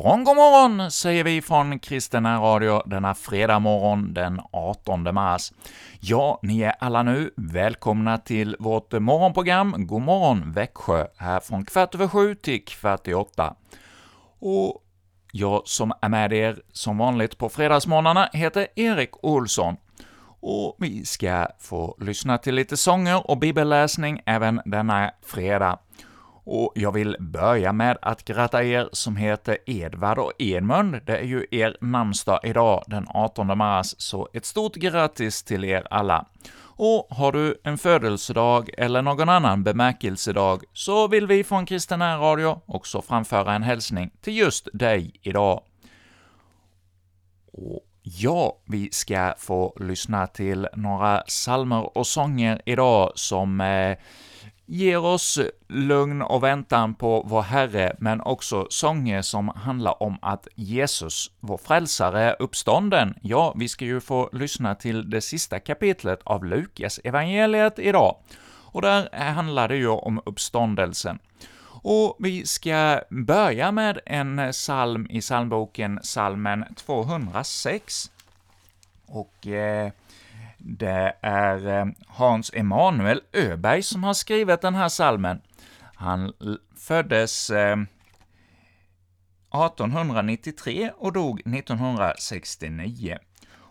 God morgon, god morgon, säger vi från Kristina Radio denna fredag morgon den 18 mars. Ja, ni är alla nu välkomna till vårt morgonprogram God morgon Växjö, här från kvart över sju till kvart i åtta. Och jag som är med er som vanligt på fredagsmorgnarna heter Erik Olsson, och vi ska få lyssna till lite sånger och bibelläsning även denna fredag. Och jag vill börja med att gratta er som heter Edvard och Edmund. Det är ju er namnsdag idag, den 18 mars, så ett stort grattis till er alla. Och har du en födelsedag eller någon annan bemärkelsedag, så vill vi från Kristen Radio också framföra en hälsning till just dig idag. Och ja, vi ska få lyssna till några salmer och sånger idag som eh, ger oss lugn och väntan på vår Herre, men också sånger som handlar om att Jesus, vår frälsare, är uppstånden. Ja, vi ska ju få lyssna till det sista kapitlet av Lukas evangeliet idag, och där handlar det ju om uppståndelsen. Och vi ska börja med en psalm i psalmboken, psalmen 206. Och eh, det är eh, Hans Emanuel Öberg som har skrivit den här salmen. Han föddes eh, 1893 och dog 1969.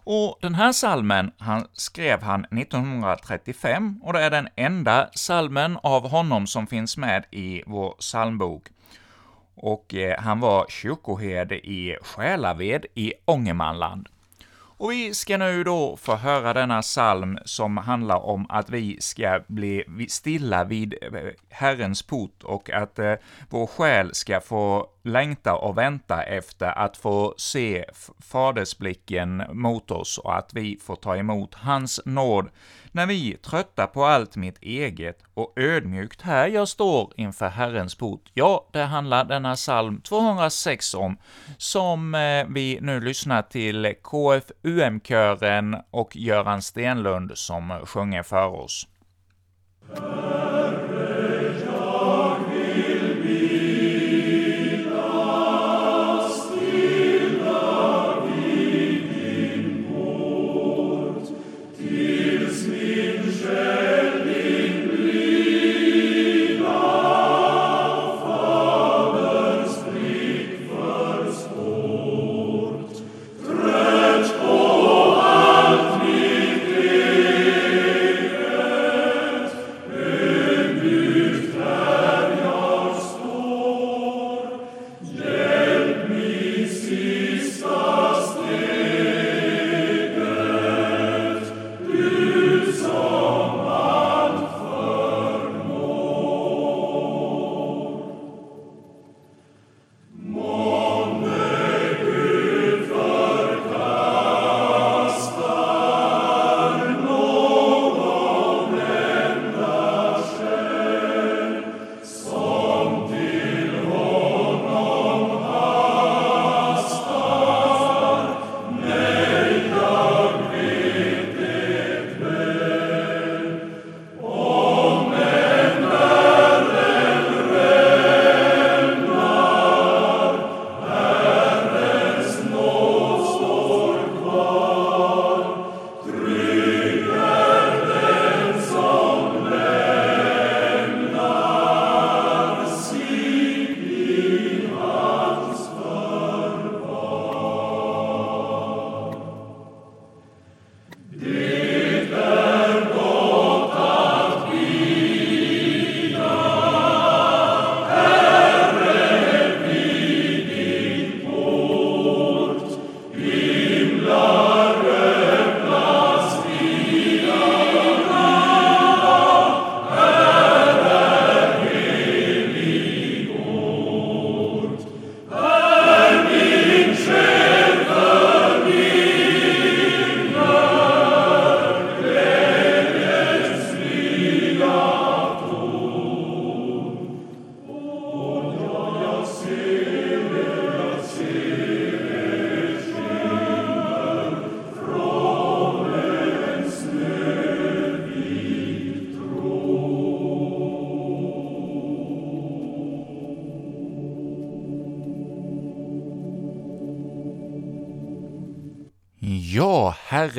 Och den här salmen han skrev han 1935, och det är den enda salmen av honom som finns med i vår psalmbok. Och eh, han var kyrkoherde i Själaved i Ångermanland. Och vi ska nu då få höra denna psalm som handlar om att vi ska bli stilla vid eh, Herrens port och att eh, vår själ ska få längta och vänta efter att få se fadersblicken mot oss och att vi får ta emot hans nåd när vi tröttar på allt mitt eget och ödmjukt här jag står inför Herrens port. Ja, det handlar denna psalm 206 om, som eh, vi nu lyssnar till KFUM-kören och Göran Stenlund som sjunger för oss. Herre.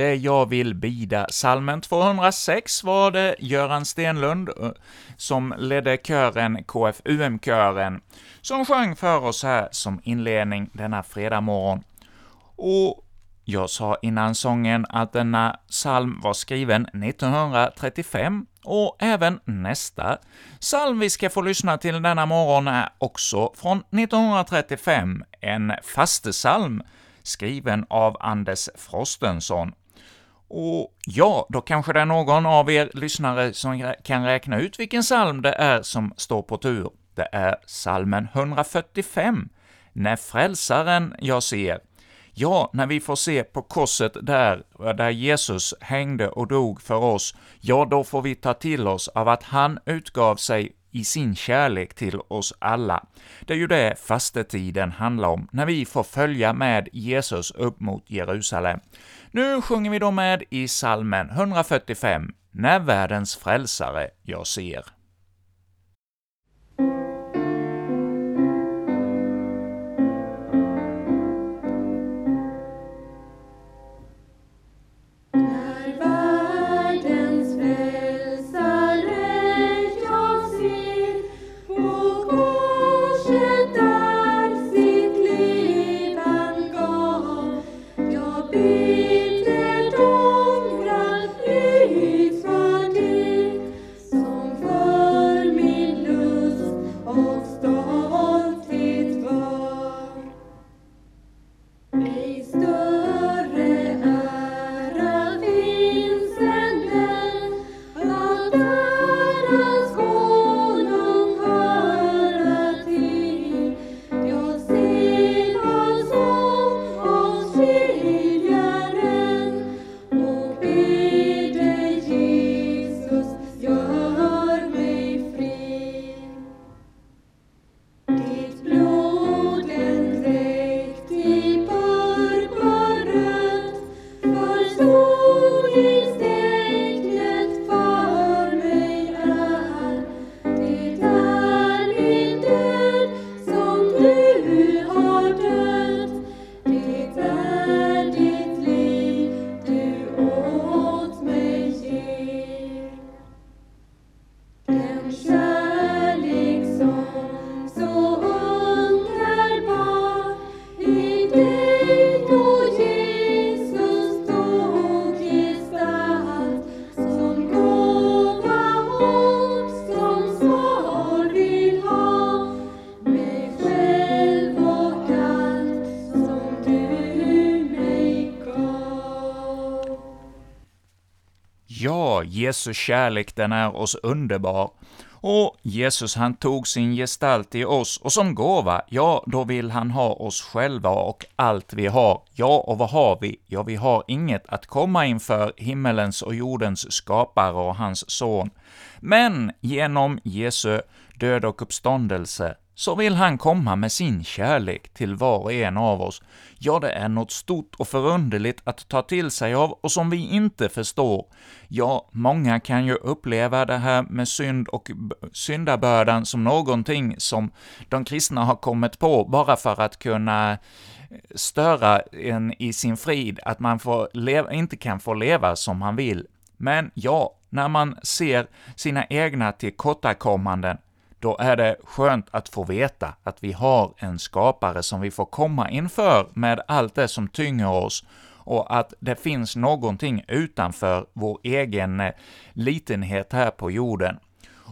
Herre, jag vill bida. Salmen 206 var det Göran Stenlund som ledde kören, KFUM-kören, som sjöng för oss här som inledning denna fredag morgon. Och jag sa innan sången att denna psalm var skriven 1935, och även nästa psalm vi ska få lyssna till denna morgon är också från 1935, en fastesalm skriven av Anders Frostenson. Och ja, då kanske det är någon av er lyssnare som kan räkna ut vilken psalm det är som står på tur. Det är psalmen 145, ”När frälsaren jag ser”. Ja, när vi får se på korset där, där Jesus hängde och dog för oss, ja, då får vi ta till oss av att han utgav sig i sin kärlek till oss alla. Det är ju det fastetiden handlar om, när vi får följa med Jesus upp mot Jerusalem. Nu sjunger vi då med i salmen 145, ”När världens frälsare jag ser”. Jesu kärlek den är oss underbar. Och Jesus han tog sin gestalt i oss, och som gåva, ja, då vill han ha oss själva och allt vi har. Ja, och vad har vi? Ja, vi har inget att komma inför himmelens och jordens skapare och hans son. Men genom Jesu död och uppståndelse så vill han komma med sin kärlek till var och en av oss. Ja, det är något stort och förunderligt att ta till sig av och som vi inte förstår. Ja, många kan ju uppleva det här med synd och syndabördan som någonting som de kristna har kommit på bara för att kunna eh, störa en i sin frid, att man får leva, inte kan få leva som man vill. Men ja, när man ser sina egna tillkortakommanden, då är det skönt att få veta att vi har en skapare som vi får komma inför med allt det som tynger oss, och att det finns någonting utanför vår egen eh, litenhet här på jorden.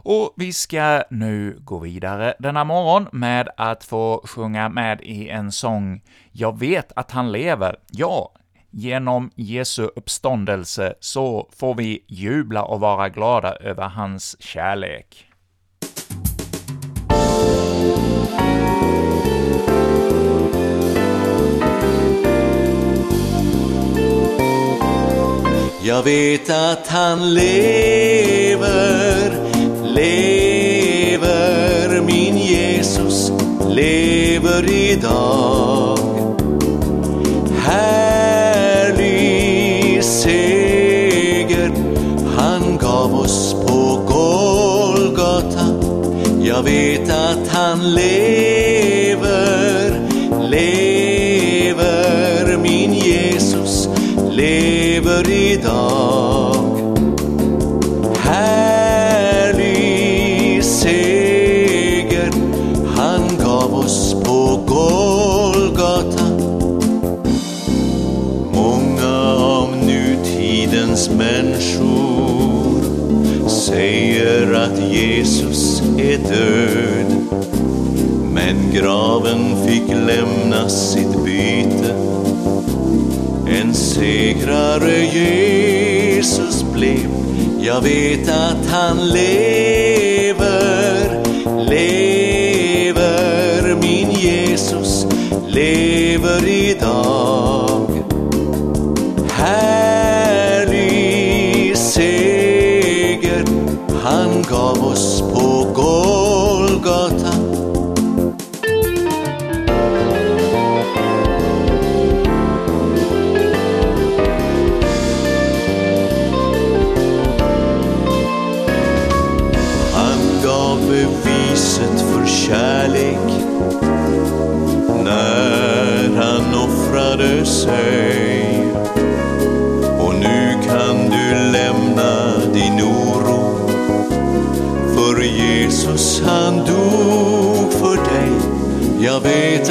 Och vi ska nu gå vidare denna morgon med att få sjunga med i en sång ”Jag vet att han lever”. Ja, genom Jesu uppståndelse så får vi jubla och vara glada över hans kärlek. Jag vet att han lever, lever, min Jesus lever idag. Härlig seger han gav oss på Golgata. Jag vet att han lever, idag. Härlig seger han gav oss på Golgata. Många av nutidens människor säger att Jesus är död. Men graven fick lämna sitt byte. Segrare Jesus blev. Jag vet att han lever, Jag vet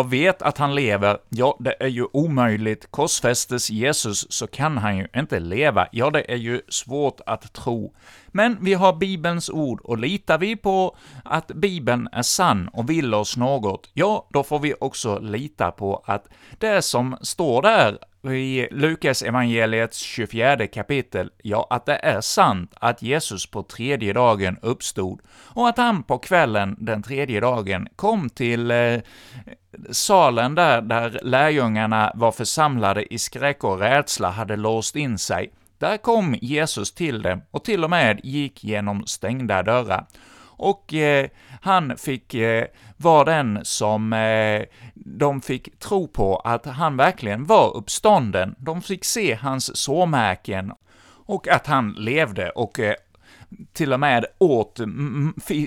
jag vet att han lever. Ja, det är ju omöjligt. Korsfästes Jesus så kan han ju inte leva. Ja, det är ju svårt att tro. Men vi har Bibelns ord, och litar vi på att Bibeln är sann och vill oss något, ja, då får vi också lita på att det som står där i Lukas evangeliets 24 kapitel, ja, att det är sant att Jesus på tredje dagen uppstod, och att han på kvällen den tredje dagen kom till eh, salen där, där lärjungarna var församlade i skräck och rädsla hade låst in sig. Där kom Jesus till dem och till och med gick genom stängda dörrar. Och eh, han fick eh, var den som eh, de fick tro på att han verkligen var uppstånden. De fick se hans sårmärken och att han levde och eh, till och med åt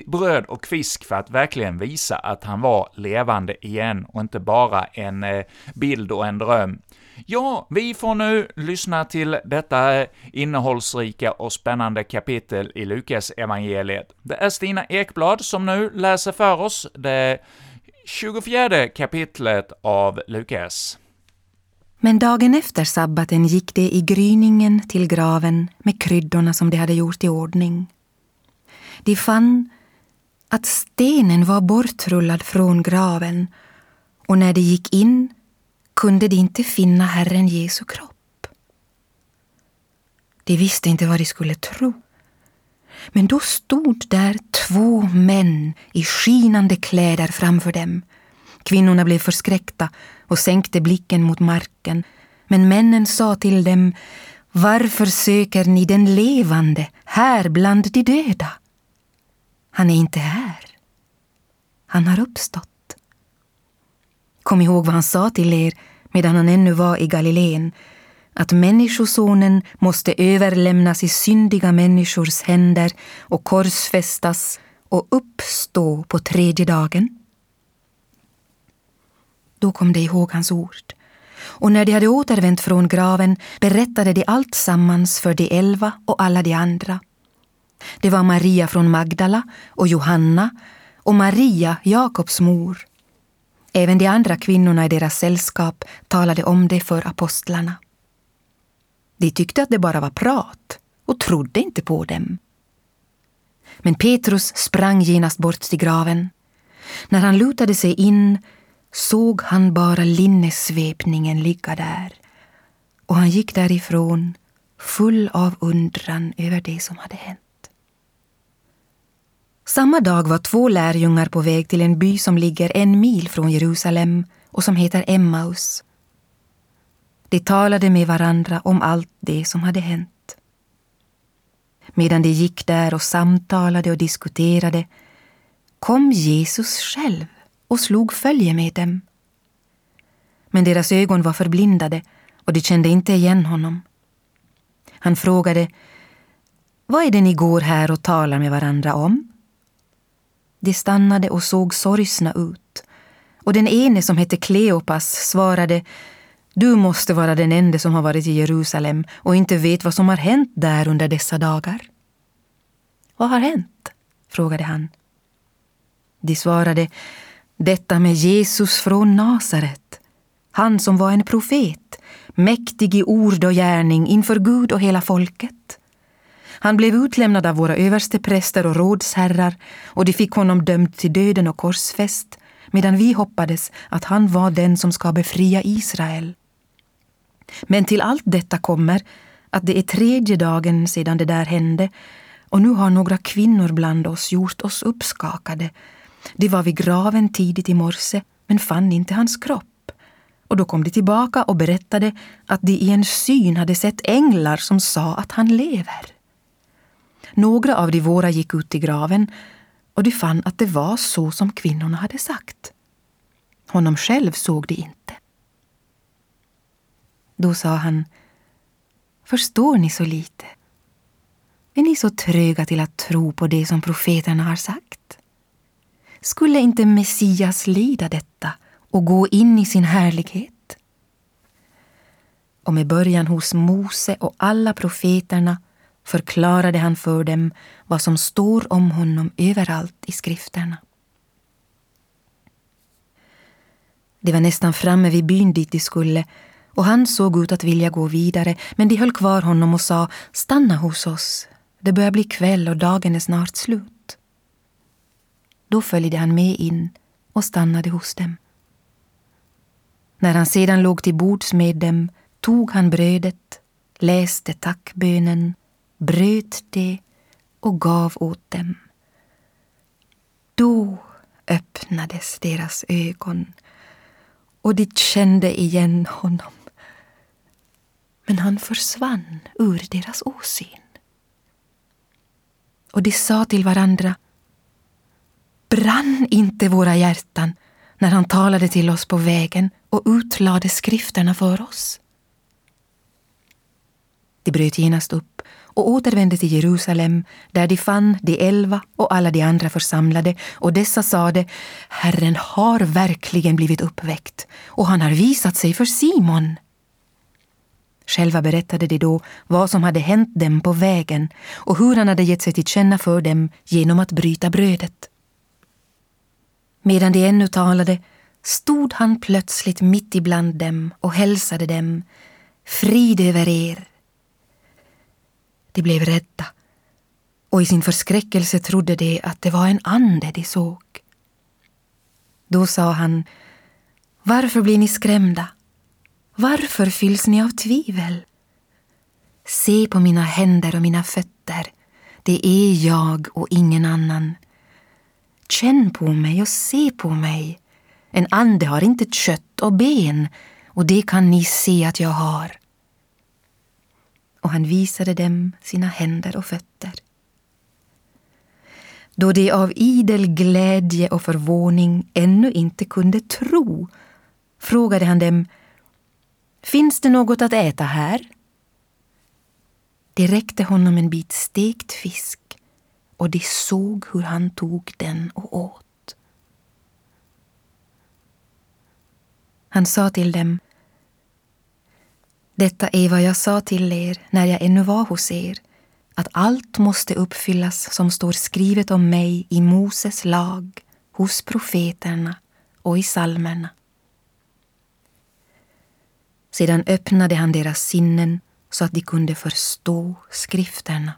bröd och fisk för att verkligen visa att han var levande igen och inte bara en eh, bild och en dröm. Ja, vi får nu lyssna till detta innehållsrika och spännande kapitel i Lukas evangeliet. Det är Stina Ekblad som nu läser för oss det 24 kapitlet av Lukas. Men dagen efter sabbaten gick de i gryningen till graven med kryddorna som de hade gjort i ordning. De fann att stenen var bortrullad från graven och när de gick in kunde de inte finna Herren Jesu kropp. De visste inte vad de skulle tro. Men då stod där två män i skinande kläder framför dem. Kvinnorna blev förskräckta och sänkte blicken mot marken. Men männen sa till dem, varför söker ni den levande här bland de döda? Han är inte här. Han har uppstått. Kom ihåg vad han sa till er medan han ännu var i Galileen, att Människosonen måste överlämnas i syndiga människors händer och korsfästas och uppstå på tredje dagen. Då kom de ihåg hans ord. Och när de hade återvänt från graven berättade de allt sammans för de elva och alla de andra. Det var Maria från Magdala och Johanna och Maria, Jakobs mor. Även de andra kvinnorna i deras sällskap talade om det för apostlarna. De tyckte att det bara var prat och trodde inte på dem. Men Petrus sprang genast bort till graven. När han lutade sig in såg han bara linnesvepningen ligga där och han gick därifrån full av undran över det som hade hänt. Samma dag var två lärjungar på väg till en by som ligger en mil från Jerusalem och som heter Emmaus. De talade med varandra om allt det som hade hänt. Medan de gick där och samtalade och diskuterade kom Jesus själv och slog följe med dem. Men deras ögon var förblindade och de kände inte igen honom. Han frågade Vad är det ni går här och talar med varandra om? De stannade och såg sorgsna ut och den ene som hette Kleopas svarade Du måste vara den enda som har varit i Jerusalem och inte vet vad som har hänt där under dessa dagar. Vad har hänt? frågade han. De svarade Detta med Jesus från Nasaret, han som var en profet, mäktig i ord och gärning inför Gud och hela folket. Han blev utlämnad av våra överstepräster och rådsherrar och de fick honom dömd till döden och korsfäst medan vi hoppades att han var den som ska befria Israel. Men till allt detta kommer att det är tredje dagen sedan det där hände och nu har några kvinnor bland oss gjort oss uppskakade. De var vid graven tidigt i morse men fann inte hans kropp. Och då kom de tillbaka och berättade att de i en syn hade sett änglar som sa att han lever. Några av de våra gick ut i graven och de fann att det var så som kvinnorna hade sagt. Honom själv såg de inte. Då sa han, förstår ni så lite? Är ni så tröga till att tro på det som profeterna har sagt? Skulle inte Messias lida detta och gå in i sin härlighet? Och med början hos Mose och alla profeterna förklarade han för dem vad som står om honom överallt i skrifterna. De var nästan framme vid byn dit de skulle och han såg ut att vilja gå vidare men de höll kvar honom och sa ”Stanna hos oss, det börjar bli kväll och dagen är snart slut”. Då följde han med in och stannade hos dem. När han sedan låg till bords med dem tog han brödet, läste tackbönen bröt det och gav åt dem. Då öppnades deras ögon och de kände igen honom. Men han försvann ur deras åsyn. Och de sa till varandra Brann inte våra hjärtan när han talade till oss på vägen och utlade skrifterna för oss? De bröt genast upp och återvände till Jerusalem där de fann de elva och alla de andra församlade och dessa sade Herren har verkligen blivit uppväckt och han har visat sig för Simon. Själva berättade de då vad som hade hänt dem på vägen och hur han hade gett sig till känna för dem genom att bryta brödet. Medan de ännu talade stod han plötsligt mitt ibland dem och hälsade dem Frid över er. De blev rädda och i sin förskräckelse trodde de att det var en ande de såg. Då sa han Varför blir ni skrämda? Varför fylls ni av tvivel? Se på mina händer och mina fötter. Det är jag och ingen annan. Känn på mig och se på mig. En ande har inte kött och ben och det kan ni se att jag har och han visade dem sina händer och fötter. Då de av idel glädje och förvåning ännu inte kunde tro frågade han dem Finns det något att äta här? De räckte honom en bit stekt fisk och de såg hur han tog den och åt. Han sa till dem detta är vad jag sa till er när jag ännu var hos er, att allt måste uppfyllas som står skrivet om mig i Moses lag, hos profeterna och i salmerna. Sedan öppnade han deras sinnen så att de kunde förstå skrifterna.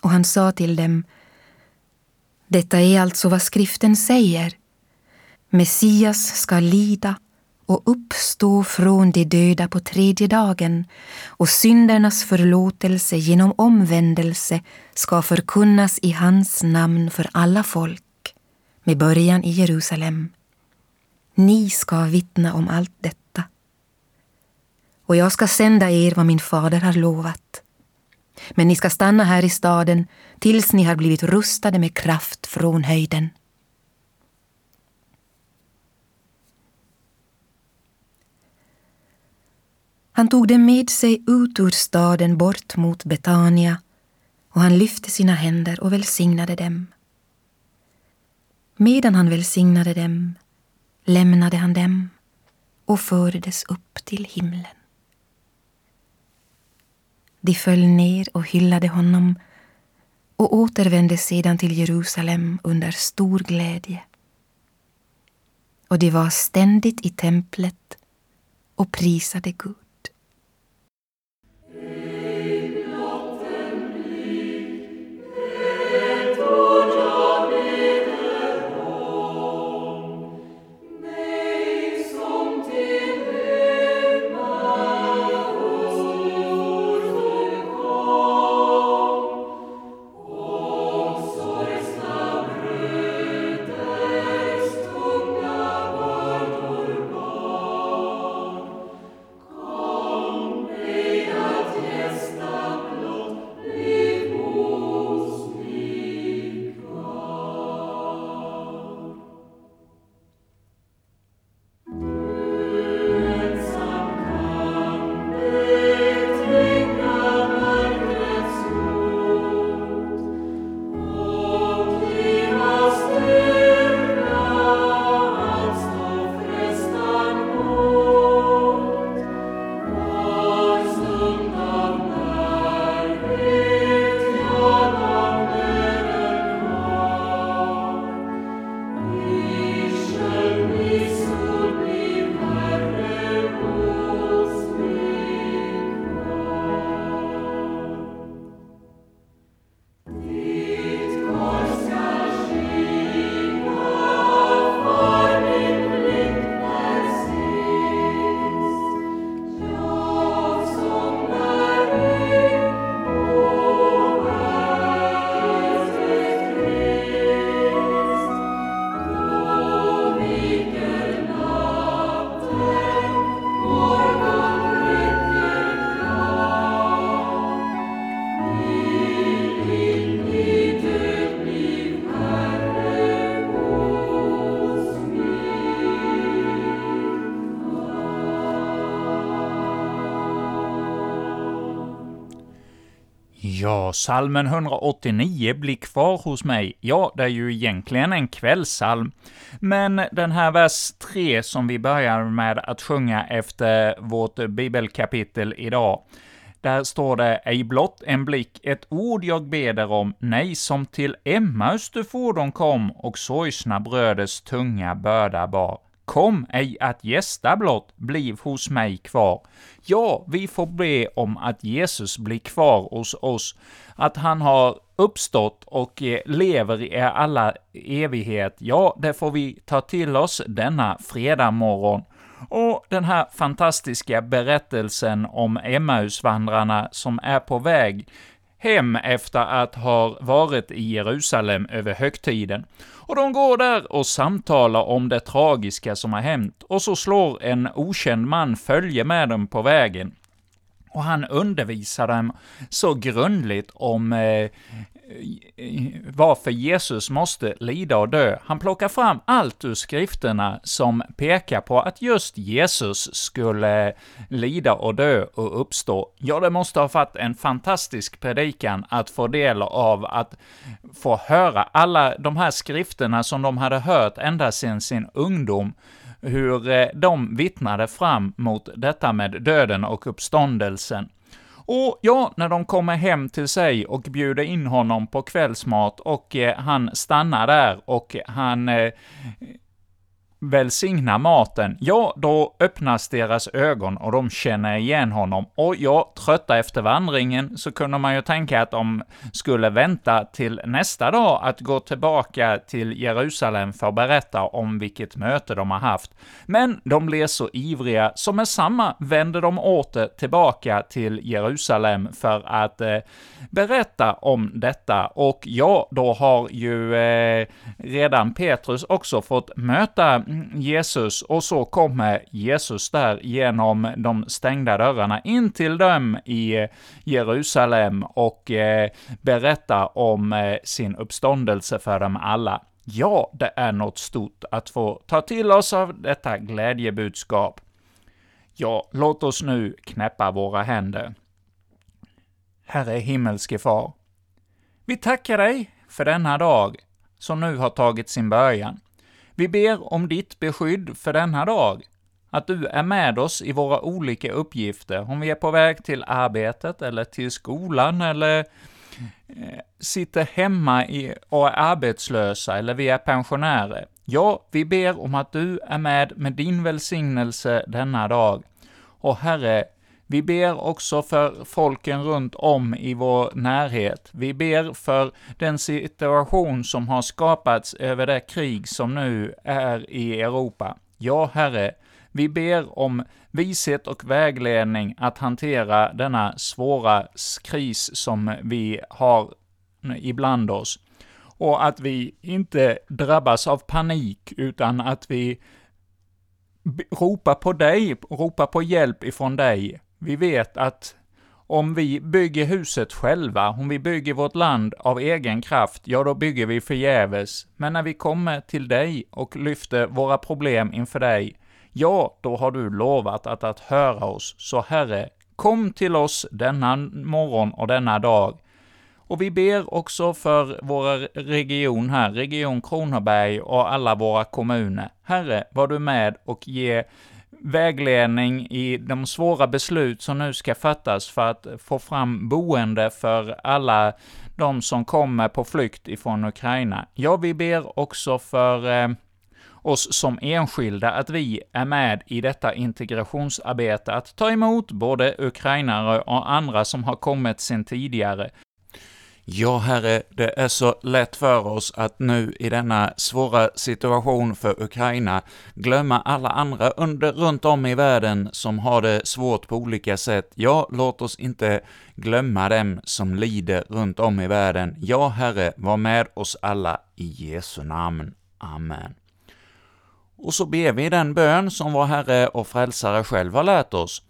Och han sa till dem Detta är alltså vad skriften säger. Messias ska lida och uppstå från de döda på tredje dagen och syndernas förlåtelse genom omvändelse ska förkunnas i hans namn för alla folk, med början i Jerusalem. Ni ska vittna om allt detta. Och jag ska sända er vad min fader har lovat. Men ni ska stanna här i staden tills ni har blivit rustade med kraft från höjden. Han tog dem med sig ut ur staden bort mot Betania och han lyfte sina händer och välsignade dem. Medan han välsignade dem lämnade han dem och fördes upp till himlen. De föll ner och hyllade honom och återvände sedan till Jerusalem under stor glädje. Och de var ständigt i templet och prisade Gud. Ja, salmen 189 blir kvar hos mig. Ja, det är ju egentligen en kvällssalm, men den här vers 3 som vi börjar med att sjunga efter vårt bibelkapitel idag, där står det ”Ej blott en blick, ett ord jag beder om, nej, som till Emmaus du fordon kom och sorgsna bröders tunga börda bar. Kom ej att gästa blott, bliv hos mig kvar. Ja, vi får be om att Jesus blir kvar hos oss, att han har uppstått och eh, lever i alla evighet. Ja, det får vi ta till oss denna fredag morgon. Och den här fantastiska berättelsen om Emmausvandrarna som är på väg hem efter att ha varit i Jerusalem över högtiden. Och de går där och samtalar om det tragiska som har hänt, och så slår en okänd man följe med dem på vägen. Och han undervisar dem så grundligt om eh, eh, varför Jesus måste lida och dö. Han plockar fram allt ur skrifterna som pekar på att just Jesus skulle lida och dö och uppstå. Ja, det måste ha varit en fantastisk predikan att få del av, att få höra alla de här skrifterna som de hade hört ända sedan sin ungdom, hur eh, de vittnade fram mot detta med döden och uppståndelsen. Och ja, när de kommer hem till sig och bjuder in honom på kvällsmat och eh, han stannar där och han eh, välsignar maten, ja, då öppnas deras ögon och de känner igen honom. Och ja, trötta efter vandringen, så kunde man ju tänka att de skulle vänta till nästa dag att gå tillbaka till Jerusalem för att berätta om vilket möte de har haft. Men de blev så ivriga, så med samma vände de åter tillbaka till Jerusalem för att eh, berätta om detta. Och ja, då har ju eh, redan Petrus också fått möta Jesus, och så kommer Jesus där genom de stängda dörrarna in till dem i Jerusalem och eh, berättar om eh, sin uppståndelse för dem alla. Ja, det är något stort att få ta till oss av detta glädjebudskap. Ja, låt oss nu knäppa våra händer. Herre himmelske Far, vi tackar dig för denna dag som nu har tagit sin början. Vi ber om ditt beskydd för denna dag, att du är med oss i våra olika uppgifter, om vi är på väg till arbetet, eller till skolan, eller eh, sitter hemma i, och är arbetslösa, eller vi är pensionärer. Ja, vi ber om att du är med med din välsignelse denna dag. Och Herre, vi ber också för folken runt om i vår närhet. Vi ber för den situation som har skapats över det krig som nu är i Europa. Ja, Herre, vi ber om vishet och vägledning att hantera denna svåra kris som vi har ibland oss. Och att vi inte drabbas av panik, utan att vi ropar på dig, ropar på hjälp ifrån dig. Vi vet att om vi bygger huset själva, om vi bygger vårt land av egen kraft, ja, då bygger vi förgäves. Men när vi kommer till dig och lyfter våra problem inför dig, ja, då har du lovat att, att höra oss. Så Herre, kom till oss denna morgon och denna dag. Och vi ber också för vår region här, Region Kronoberg och alla våra kommuner. Herre, var du med och ge vägledning i de svåra beslut som nu ska fattas för att få fram boende för alla de som kommer på flykt ifrån Ukraina. Ja, vi ber också för eh, oss som enskilda att vi är med i detta integrationsarbete, att ta emot både ukrainare och andra som har kommit sedan tidigare, Ja, Herre, det är så lätt för oss att nu i denna svåra situation för Ukraina glömma alla andra under, runt om i världen som har det svårt på olika sätt. Ja, låt oss inte glömma dem som lider runt om i världen. Ja, Herre, var med oss alla i Jesu namn. Amen. Och så ber vi den bön som vår Herre och Frälsare själv har lärt oss.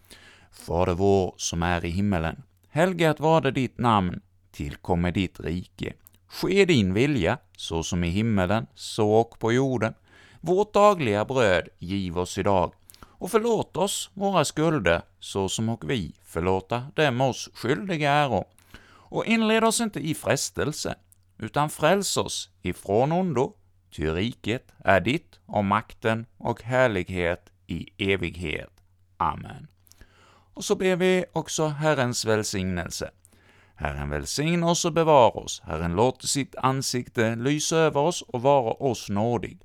Fader vår som är i himmelen. Helgat varde ditt namn tillkommer ditt rike. Ske din vilja, så som i himmelen, så och på jorden. Vårt dagliga bröd giv oss idag, och förlåt oss våra skulder, så som och vi förlåta dem oss skyldiga äro. Och inled oss inte i frestelse, utan fräls oss ifrån ondo, ty riket är ditt och makten och härlighet i evighet. Amen. Och så ber vi också Herrens välsignelse. Herren välsigne oss och bevara oss. Herren låter sitt ansikte lysa över oss och vara oss nådig.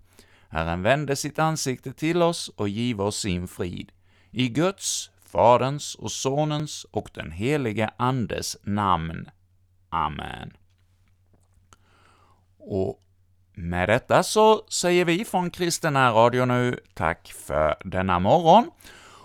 Herren vände sitt ansikte till oss och giv oss sin frid. I Guds, Faderns och Sonens och den helige Andes namn. Amen. Och med detta så säger vi från Kristen Radio nu tack för denna morgon,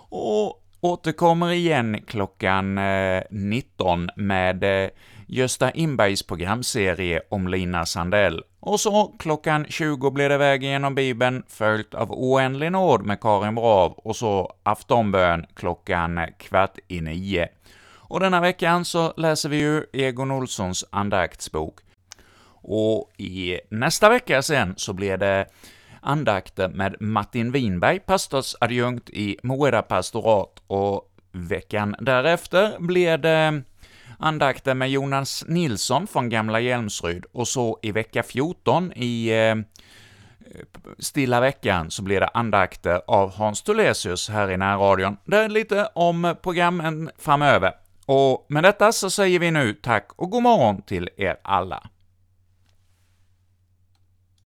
och återkommer igen klockan eh, 19 med eh, Gösta Inbergs programserie om Lina Sandell. Och så klockan 20 blir det Vägen genom Bibeln, följt av Oändlig nåd med Karin Brav, och så aftonbön klockan eh, kvart i nio. Och denna veckan så läser vi ju Egon Olssons andaktsbok. Och i nästa vecka sen så blir det andakter med Martin Winberg, pastorsadjunkt i Moeda pastorat, och veckan därefter blir det andakter med Jonas Nilsson från Gamla Hjälmsryd, och så i vecka 14 i eh, Stilla veckan så blir det andakter av Hans Tulesius här i närradion. Det är lite om programmen framöver. Och med detta så säger vi nu tack och god morgon till er alla.